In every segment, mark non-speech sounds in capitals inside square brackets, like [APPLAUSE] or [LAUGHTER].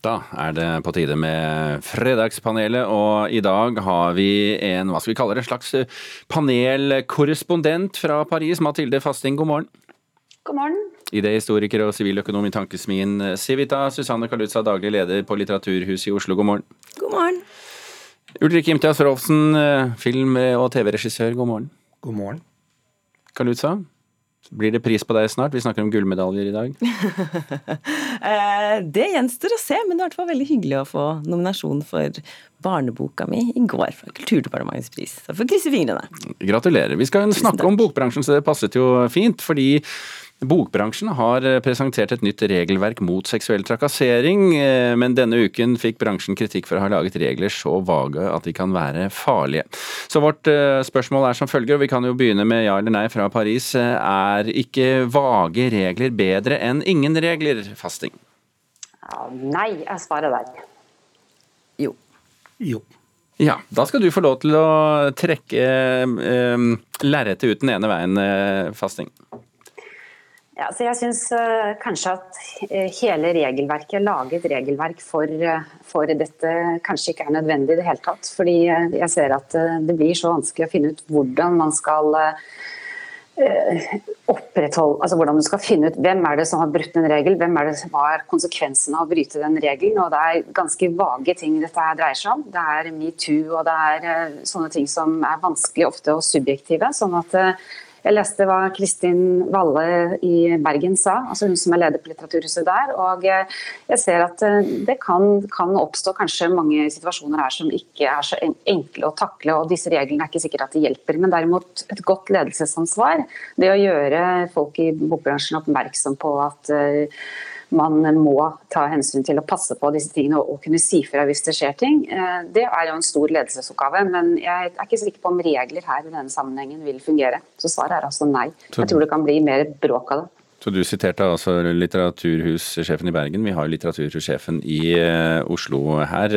Da er det på tide med Fredagspanelet, og i dag har vi en hva skal vi kalle det, slags panelkorrespondent fra Paris. Mathilde Fasting, god morgen. God morgen. Idehistoriker og siviløkonom i Tankesmien Civita. Susanne Kalutza, daglig leder på Litteraturhuset i Oslo, god morgen. God morgen. Ulrik Imtias Rolfsen, film- og TV-regissør, god morgen. God morgen. Kalutza, blir det pris på deg snart? Vi snakker om gullmedaljer i dag. [LAUGHS] det gjenstår å se, men det var i hvert fall veldig hyggelig å få nominasjon for barneboka mi i går fra Kulturdepartementets pris. Så får krysse fingrene. Gratulerer. Vi skal snakke om bokbransjen, så det passet jo fint. fordi Bokbransjen har presentert et nytt regelverk mot seksuell trakassering, men denne uken fikk bransjen kritikk for å ha laget regler så vage at de kan være farlige. Så vårt spørsmål er som følger, og vi kan jo begynne med ja eller nei fra Paris. Er ikke vage regler bedre enn ingen regler, Fasting? Ja, nei, jeg svarer der. Jo. Jo. Ja, da skal du få lov til å trekke eh, lerretet ut den ene veien, eh, Fasting. Ja, så jeg syns uh, kanskje at uh, hele regelverket, laget regelverk for, uh, for, dette, kanskje ikke er nødvendig i det hele tatt. Fordi jeg ser at det blir så vanskelig å finne ut hvordan man skal opprettholde Altså hvordan du skal finne ut hvem er det som har brutt en regel, hvem er det som har konsekvensene av å bryte den regelen. Og det er ganske vage ting dette her dreier seg om. Det er metoo og det er sånne ting som er vanskelig ofte og subjektive. sånn at jeg leste hva Kristin Valle i Bergen sa, altså hun som er leder på Litteraturhuset der. og Jeg ser at det kan, kan, oppstå kanskje mange situasjoner her som ikke er så enkle å takle. og Disse reglene er ikke sikkert at de hjelper, men derimot et godt ledelsesansvar. Det å gjøre folk i bokbransjen oppmerksom på at man må ta hensyn til å passe på disse tingene og kunne si fra hvis det skjer ting. Det er jo en stor ledelsesoppgave, men jeg er ikke sikker på om regler her i denne sammenhengen vil fungere. Så svaret er altså nei. Jeg tror det kan bli mer bråk av det. Så du siterte altså litteraturhussjefen i Bergen. Vi har litteraturhussjefen i Oslo her.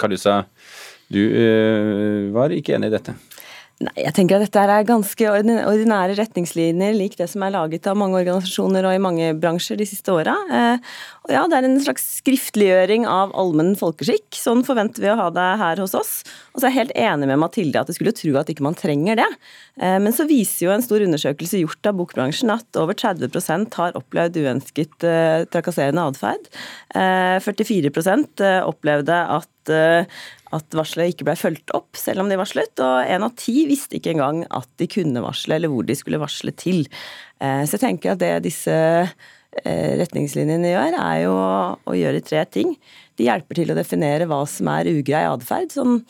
Kalusa, du var ikke enig i dette? Nei, jeg tenker at dette er ganske ordinære retningslinjer, lik det som er laget av mange organisasjoner og i mange bransjer de siste åra. Og ja, det er en slags skriftliggjøring av allmenn folkeskikk. Sånn forventer vi å ha det her hos oss. Og så er jeg helt enig med Mathilde at jeg skulle tro at ikke man trenger det. Men så viser jo en stor undersøkelse gjort av bokbransjen at over 30% har opplevd uønsket trakasserende atferd. 44% opplevde at at varselet ikke ble fulgt opp, selv om de varslet. Og én av ti visste ikke engang at de kunne varsle, eller hvor de skulle varsle til. Så jeg tenker at det disse retningslinjene gjør, er jo å gjøre tre ting. De hjelper til å definere hva som er ugrei atferd. Sånn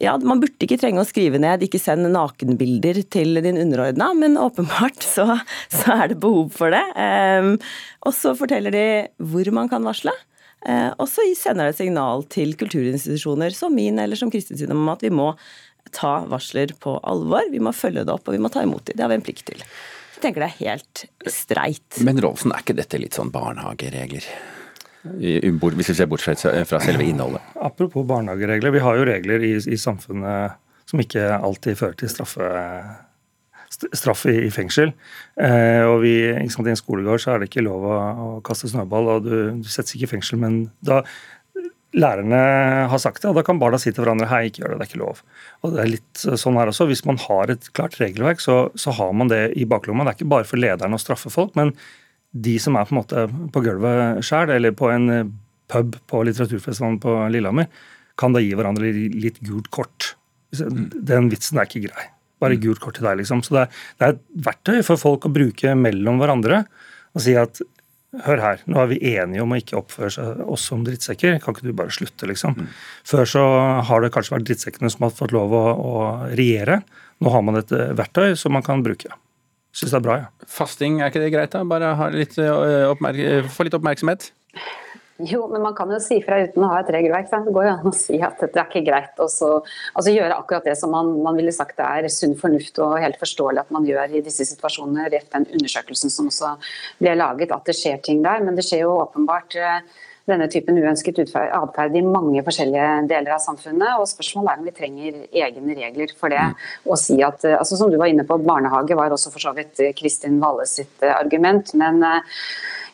ja, Man burde ikke trenge å skrive ned 'ikke send nakenbilder til din underordna', men åpenbart så, så, er det behov for det. Um, og så forteller de hvor man kan varsle. Og så sender det et signal til kulturinstitusjoner som min eller som Kristin om at vi må ta varsler på alvor, vi må følge det opp og vi må ta imot dem. Det har vi en plikt til. Jeg tenker det er helt streit. Men Rolfsen, er ikke dette litt sånn barnehageregler? Hvis vi ser bort fra selve innholdet. Apropos barnehageregler, vi har jo regler i, i samfunnet som ikke alltid fører til straffe straff i, i fengsel. Eh, og vi, sant, I en skolegård så er det ikke lov å, å kaste snøball, og du, du settes ikke i fengsel. Men da lærerne har sagt det, og da kan barna si til hverandre hei, ikke gjør det, det er ikke lov. Og det er litt sånn her også. Hvis man har et klart regelverk, så, så har man det i baklomma. Det er ikke bare for lederen å straffe folk, men de som er på en måte på gulvet sjøl, eller på en pub på litteraturfestivalen på Lillehammer, kan da gi hverandre litt gult kort. Den vitsen er ikke grei. Bare gult kort til deg, liksom. Så det er, det er, et verktøy for folk å bruke mellom hverandre. Og si at hør her, nå er vi enige om å ikke oppføre oss som drittsekker. Kan ikke du bare slutte, liksom? Mm. Før så har det kanskje vært drittsekkene som har fått lov å, å regjere. Nå har man et verktøy som man kan bruke. Syns det er bra, ja. Fasting, er ikke det greit, da? Bare litt, få litt oppmerksomhet? Jo, men man kan jo si fra uten å ha et regelverk. Så det går jo an å si at dette er ikke greit. Og så altså gjøre akkurat det som man, man, ville sagt det er sunn fornuft og helt forståelig at man gjør i disse situasjonene. Rett den undersøkelsen som også ble laget, at det skjer ting der. Men det skjer jo åpenbart denne typen uønsket atferd i mange forskjellige deler av samfunnet. og Spørsmålet er om vi trenger egne regler for det. Og si at, altså Som du var inne på, barnehage var også for så vidt Kristin Valle sitt argument. men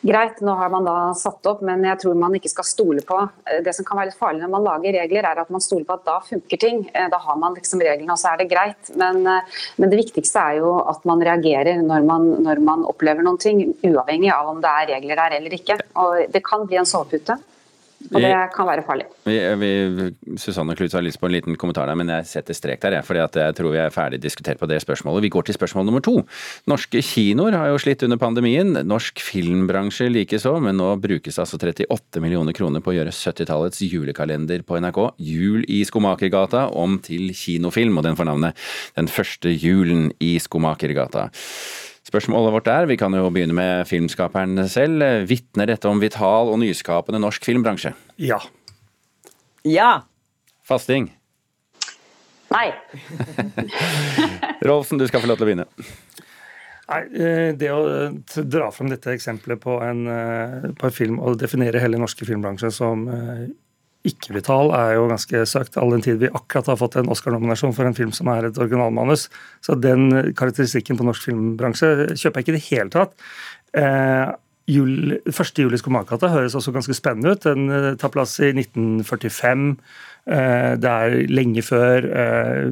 greit, nå har man da satt opp, men jeg tror man ikke skal stole på Det som kan være litt farlig når man lager regler, er at man stoler på at da funker ting. Da har man liksom reglene, og så er det greit. Men, men det viktigste er jo at man reagerer når man, når man opplever noen ting, uavhengig av om det er regler der eller ikke. Og det kan bli en sovepute. Og det kan være farlig. Vi, vi, Susanne Klutz har lyst på en liten kommentar der, men jeg setter strek der. Fordi jeg tror vi er ferdig diskutert på det spørsmålet. Vi går til spørsmål nummer to. Norske kinoer har jo slitt under pandemien. Norsk filmbransje likeså, men nå brukes altså 38 millioner kroner på å gjøre 70-tallets julekalender på NRK, Jul i Skomakergata, om til kinofilm. Og den får navnet Den første julen i Skomakergata. Spørsmålet vårt er, vi kan jo begynne med filmskaperen selv. Vitner dette om vital og nyskapende norsk filmbransje? Ja. Ja. Fasting? Nei. [LAUGHS] Rolfsen, du skal få lov til å begynne. Nei, eh, Det å eh, dra fram dette eksempelet på en, eh, på en film og definere hele norske filmbransjen som ikke-vital er jo ganske søkt, all den tid vi akkurat har fått en Oscar-nominasjon for en film som er et originalmanus. Så den karakteristikken på norsk filmbransje kjøper jeg ikke i det hele tatt. Eh, jul, første juli i høres også ganske spennende ut. Den eh, tar plass i 1945. Eh, det er lenge før. Eh,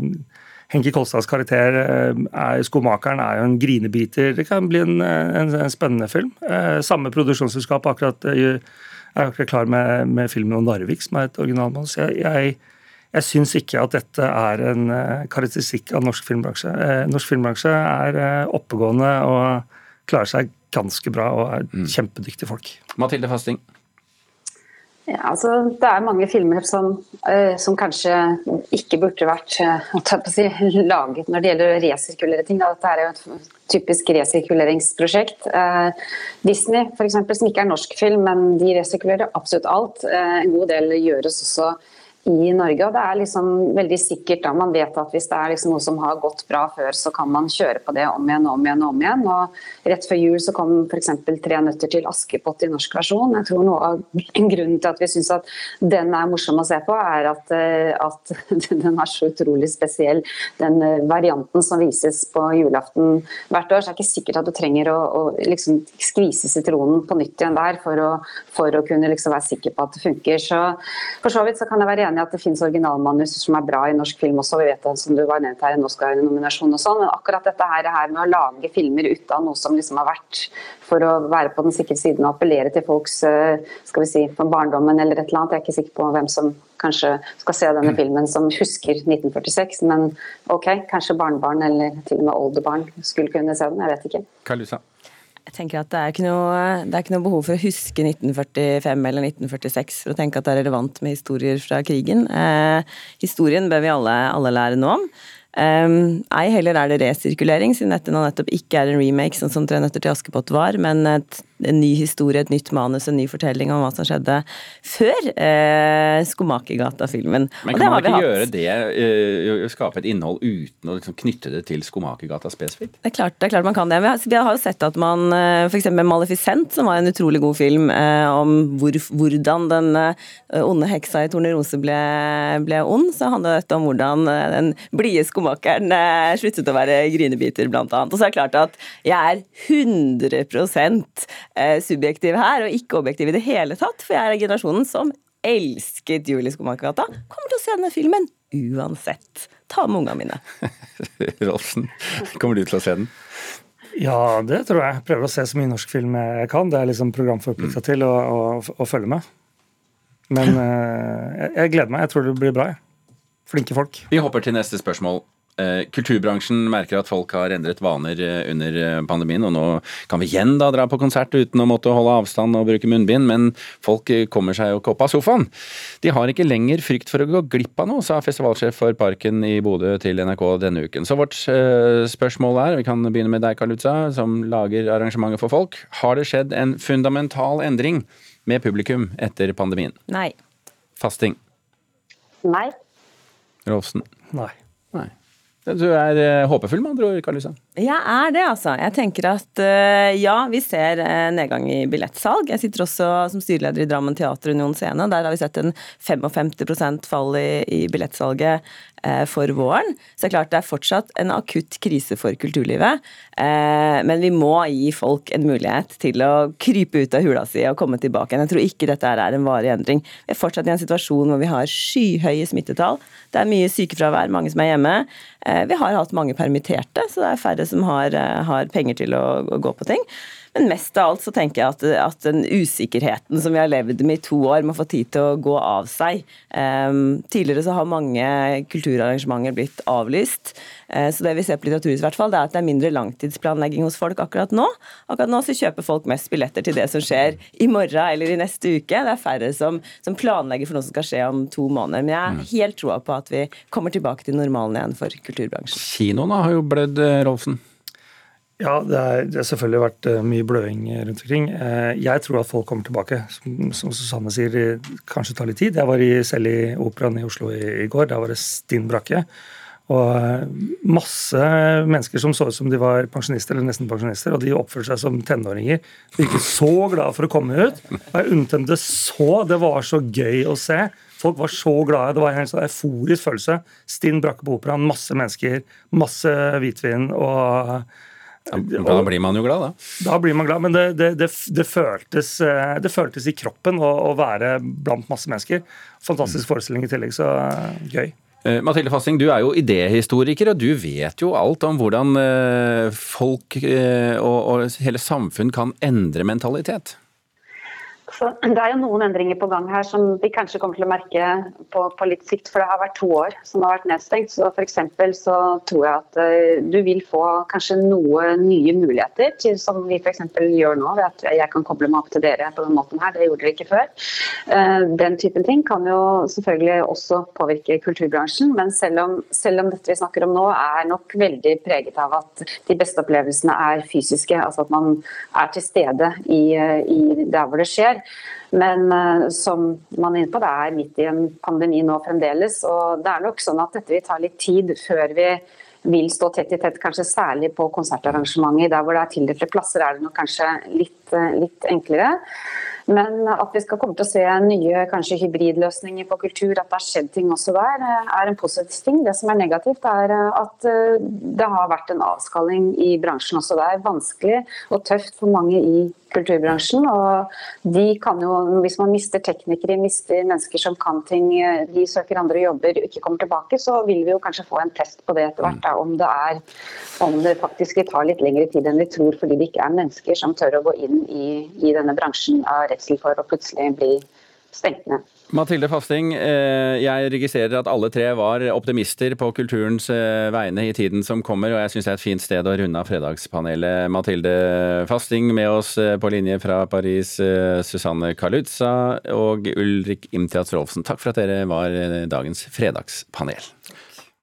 Henki Kolstads karakter eh, er skomakeren, er jo en grinebiter. Det kan bli en, en, en spennende film. Eh, samme produksjonsselskap akkurat jeg er akkurat klar med, med filmen om Narvik, som er et originalmanus. Jeg, jeg, jeg syns ikke at dette er en uh, karakteristikk av norsk filmbransje. Uh, norsk filmbransje er uh, oppegående og klarer seg ganske bra og er mm. kjempedyktige folk. Mathilde Fasting? Ja, altså, det er mange filmer som, uh, som kanskje ikke burde vært uh, si, [LAUGHS] laget når det gjelder å resirkulere ting. Dette er jo et typisk resirkuleringsprosjekt. Uh, Disney eksempel, som ikke er norsk film, men de resirkulerer absolutt alt. en god del gjøres også i Norge. og Det er liksom veldig sikkert da man vet at hvis det er liksom noe som har gått bra før, så kan man kjøre på det om igjen om igjen. om igjen. Og Rett før jul så kom f.eks. 'Tre nøtter til Askepott' i norsk versjon. Jeg tror noe av [LAUGHS] Grunnen til at vi syns at den er morsom å se på, er at, eh, at [LAUGHS] den er så utrolig spesiell. Den eh, varianten som vises på julaften hvert år, så er det ikke sikkert at du trenger å, å liksom skvise sitronen på nytt igjen der for å, for å kunne liksom være sikker på at det funker. Så For så vidt så kan jeg være enig enig at det finnes originalmanus som er bra i norsk film også. Vi vet det, som du var nevnt her, en Oscar-nominasjon og sånn. Men akkurat dette her, her, med å lage filmer ut av noe som liksom har vært for å være på den sikre siden og appellere til folks eh, skal vi si, barndommen eller et eller annet. Jeg er ikke sikker på hvem som kanskje skal se denne mm. filmen som husker 1946, men OK, kanskje barnebarn eller til og med oldebarn skulle kunne se den. Jeg vet ikke. Kalusa. Jeg tenker at det er, noe, det er, ikke noe, behov for å huske 1945 eller 1946 for å tenke at det er relevant med historier fra krigen. Eh, historien bør vi alle, alle lære noe om. Ei heller er det resirkulering, siden dette nå nettopp ikke er en remake, sånn som 'Tre nøtter til Askepott' var, men et en ny historie, et nytt manus, en ny fortelling om hva som skjedde før eh, Skomakergata-filmen. Men kan man ikke gjøre det, uh, skape et innhold uten å liksom knytte det til Skomakergata spesifikt? Det er, klart, det er klart man kan det. Vi har, vi har jo sett at man uh, f.eks. Maleficent, som var en utrolig god film eh, om hvor, hvordan den uh, onde heksa i Tornerose ble, ble ond, så handler dette om hvordan den blide skomakeren sluttet å være grinebiter, blant annet. Og så er det klart at jeg er 100 Eh, subjektiv her, og ikke objektiv i det hele tatt. For jeg er generasjonen som elsket Julie Skomakergata. Kommer til å se denne filmen uansett. Ta med ungene mine. [LAUGHS] Rolfsen, kommer du til å se den? Ja, det tror jeg. Prøver å se så mye norsk film jeg kan. Det er liksom programforplikta mm. til å, å, å, følge med. Men uh, [LAUGHS] jeg, jeg, gleder meg. Jeg tror det blir bra. Flinke folk. Vi hopper til neste spørsmål. Eh, kulturbransjen merker at folk har endret vaner eh, under eh, pandemien, og nå kan vi igjen da dra på konsert uten å måtte holde avstand og bruke munnbind, men folk kommer seg jo ikke opp av sofaen. De har ikke lenger frykt for å gå glipp av noe, sa festivalsjef for Parken i Bodø til NRK denne uken. Så vårt spørsmål er, vi kan begynne med deg Karlutza, som lager arrangementer for folk. Har det skjedd en fundamental endring med publikum etter pandemien? Nei. Fasting? Nei. Rolfsen? Nei. Nei. Du er eh, håpefull, med andre ord, Karl Jeg er det, altså. Jeg tenker at uh, ja, vi ser uh, nedgang i billettsalg. Jeg sitter også som styreleder i Drammen Teaterunion Scene. Der har vi sett en 55 fall i, billettsalget uh, for våren. Så det er klart det er fortsatt en akutt krise for kulturlivet. men vi må gi folk en mulighet til å krype ut av hula si og komme tilbake. Jeg tror ikke dette er en varig endring. Vi er fortsatt i en situasjon hvor vi har skyhøye smittetall. Det er mye sykefravær, mange som er hjemme. vi har hatt mange permitterte, så det er færre som har, eh, har penger til å, å, gå på ting. Men mest av alt så tenker jeg at, at, den usikkerheten som vi har levd med i to år, må få tid til å gå av seg. Um, tidligere så har mange kulturarrangementer blitt avlyst. Uh, så det vi ser på Litteraturhuset, hvert fall, det er at det er mindre langtidsplanlegging hos folk akkurat nå. Akkurat nå så kjøper folk mest billetter til det som skjer i morgen eller i neste uke. Det er færre som, som planlegger for noe som skal skje om to måneder. Men jeg har mm. helt troa på at vi kommer tilbake til normalen igjen for kulturbransjen. Kinoene har jo blødd, Rolfen. Rolfsen? Ja, det har selvfølgelig vært uh, mye bløing rundt omkring. Uh, jeg tror at folk kommer tilbake. Som, som Susanne sier, kanskje tar litt tid. Jeg var i, selv i Operaen i Oslo i, i, går. Der var det stinn brakke. Og masse mennesker som så ut som de var pensjonister, eller nesten pensjonister, og de oppførte seg som tenåringer. De virket så glade for å komme ut. Og jeg unnet det så. Det var så gøy å se. Folk var så glade. Det var en sånn euforisk følelse. Stinn brakke på Operaen, masse mennesker, masse hvitvin. og da blir man jo glad, da. Da blir man glad, Men det, det, det, det føltes, eh, føltes, i kroppen å, å, være blant masse mennesker. Fantastisk mm. forestilling i tillegg, så eh, gøy. Uh, Mathilde Fasting, du er jo idéhistoriker, og du vet jo alt om hvordan uh, folk uh, og, og hele samfunn kan endre mentalitet. Så det er jo noen endringer på gang her som vi kanskje kommer til å merke på, på litt sikt, for det har vært to år som har vært nedstengt. Så f.eks. så tror jeg at uh, du vil få kanskje noe nye muligheter, til, som vi f.eks. gjør nå, ved at jeg kan koble meg opp til dere på den måten her. Det gjorde dere ikke før. Uh, den typen ting kan jo selvfølgelig også påvirke kulturbransjen, men selv om, selv om dette vi snakker om nå er nok veldig preget av at de beste opplevelsene er fysiske, altså at man er til stede i, eh, i der hvor det skjer, men uh, som man er inne på, det er midt i en pandemi nå fremdeles. Og det er nok sånn at dette vil ta litt tid før vi vil stå tett i tett, kanskje særlig på konsertarrangementer. Der hvor det er tildelte plasser, er det nok kanskje litt, uh, litt enklere. Men at vi skal komme til å se nye kanskje hybridløsninger på kultur, at det har skjedd ting også der, eh, er en positiv ting. Det som er negativt, er at det har vært en avskalling i bransjen også. Det er vanskelig og tøft for mange i kulturbransjen. Og de kan jo, hvis man mister teknikere, mister mennesker som kan ting, de søker andre jobber, ikke kommer tilbake, så vil vi jo kanskje få en test på det etter hvert. Da, om, det er, om det faktisk tar litt lengre tid enn vi tror, fordi det ikke er mennesker som tør å gå inn i, i denne bransjen av redsel for å plutselig bli stengt ned. Mathilde Fasting, eh, jeg registrerer at alle tre var optimister på kulturens eh, vegne i tiden som kommer, og jeg syns det er et fint sted å runde av Fredagspanelet. Mathilde Fasting med oss eh, på linje fra Paris, Susanne Kalutza og Ulrik Imtiaz Rolfsen. Takk for at dere var dagens fredagspanel.